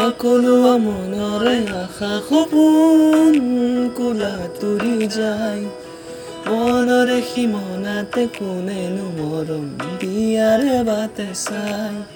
সকলো মনৰে আশা সপোন কোলা তুৰি যায় মনৰে সীমনাতে কোনেনো মৰম দিয়াৰে বাটে চায়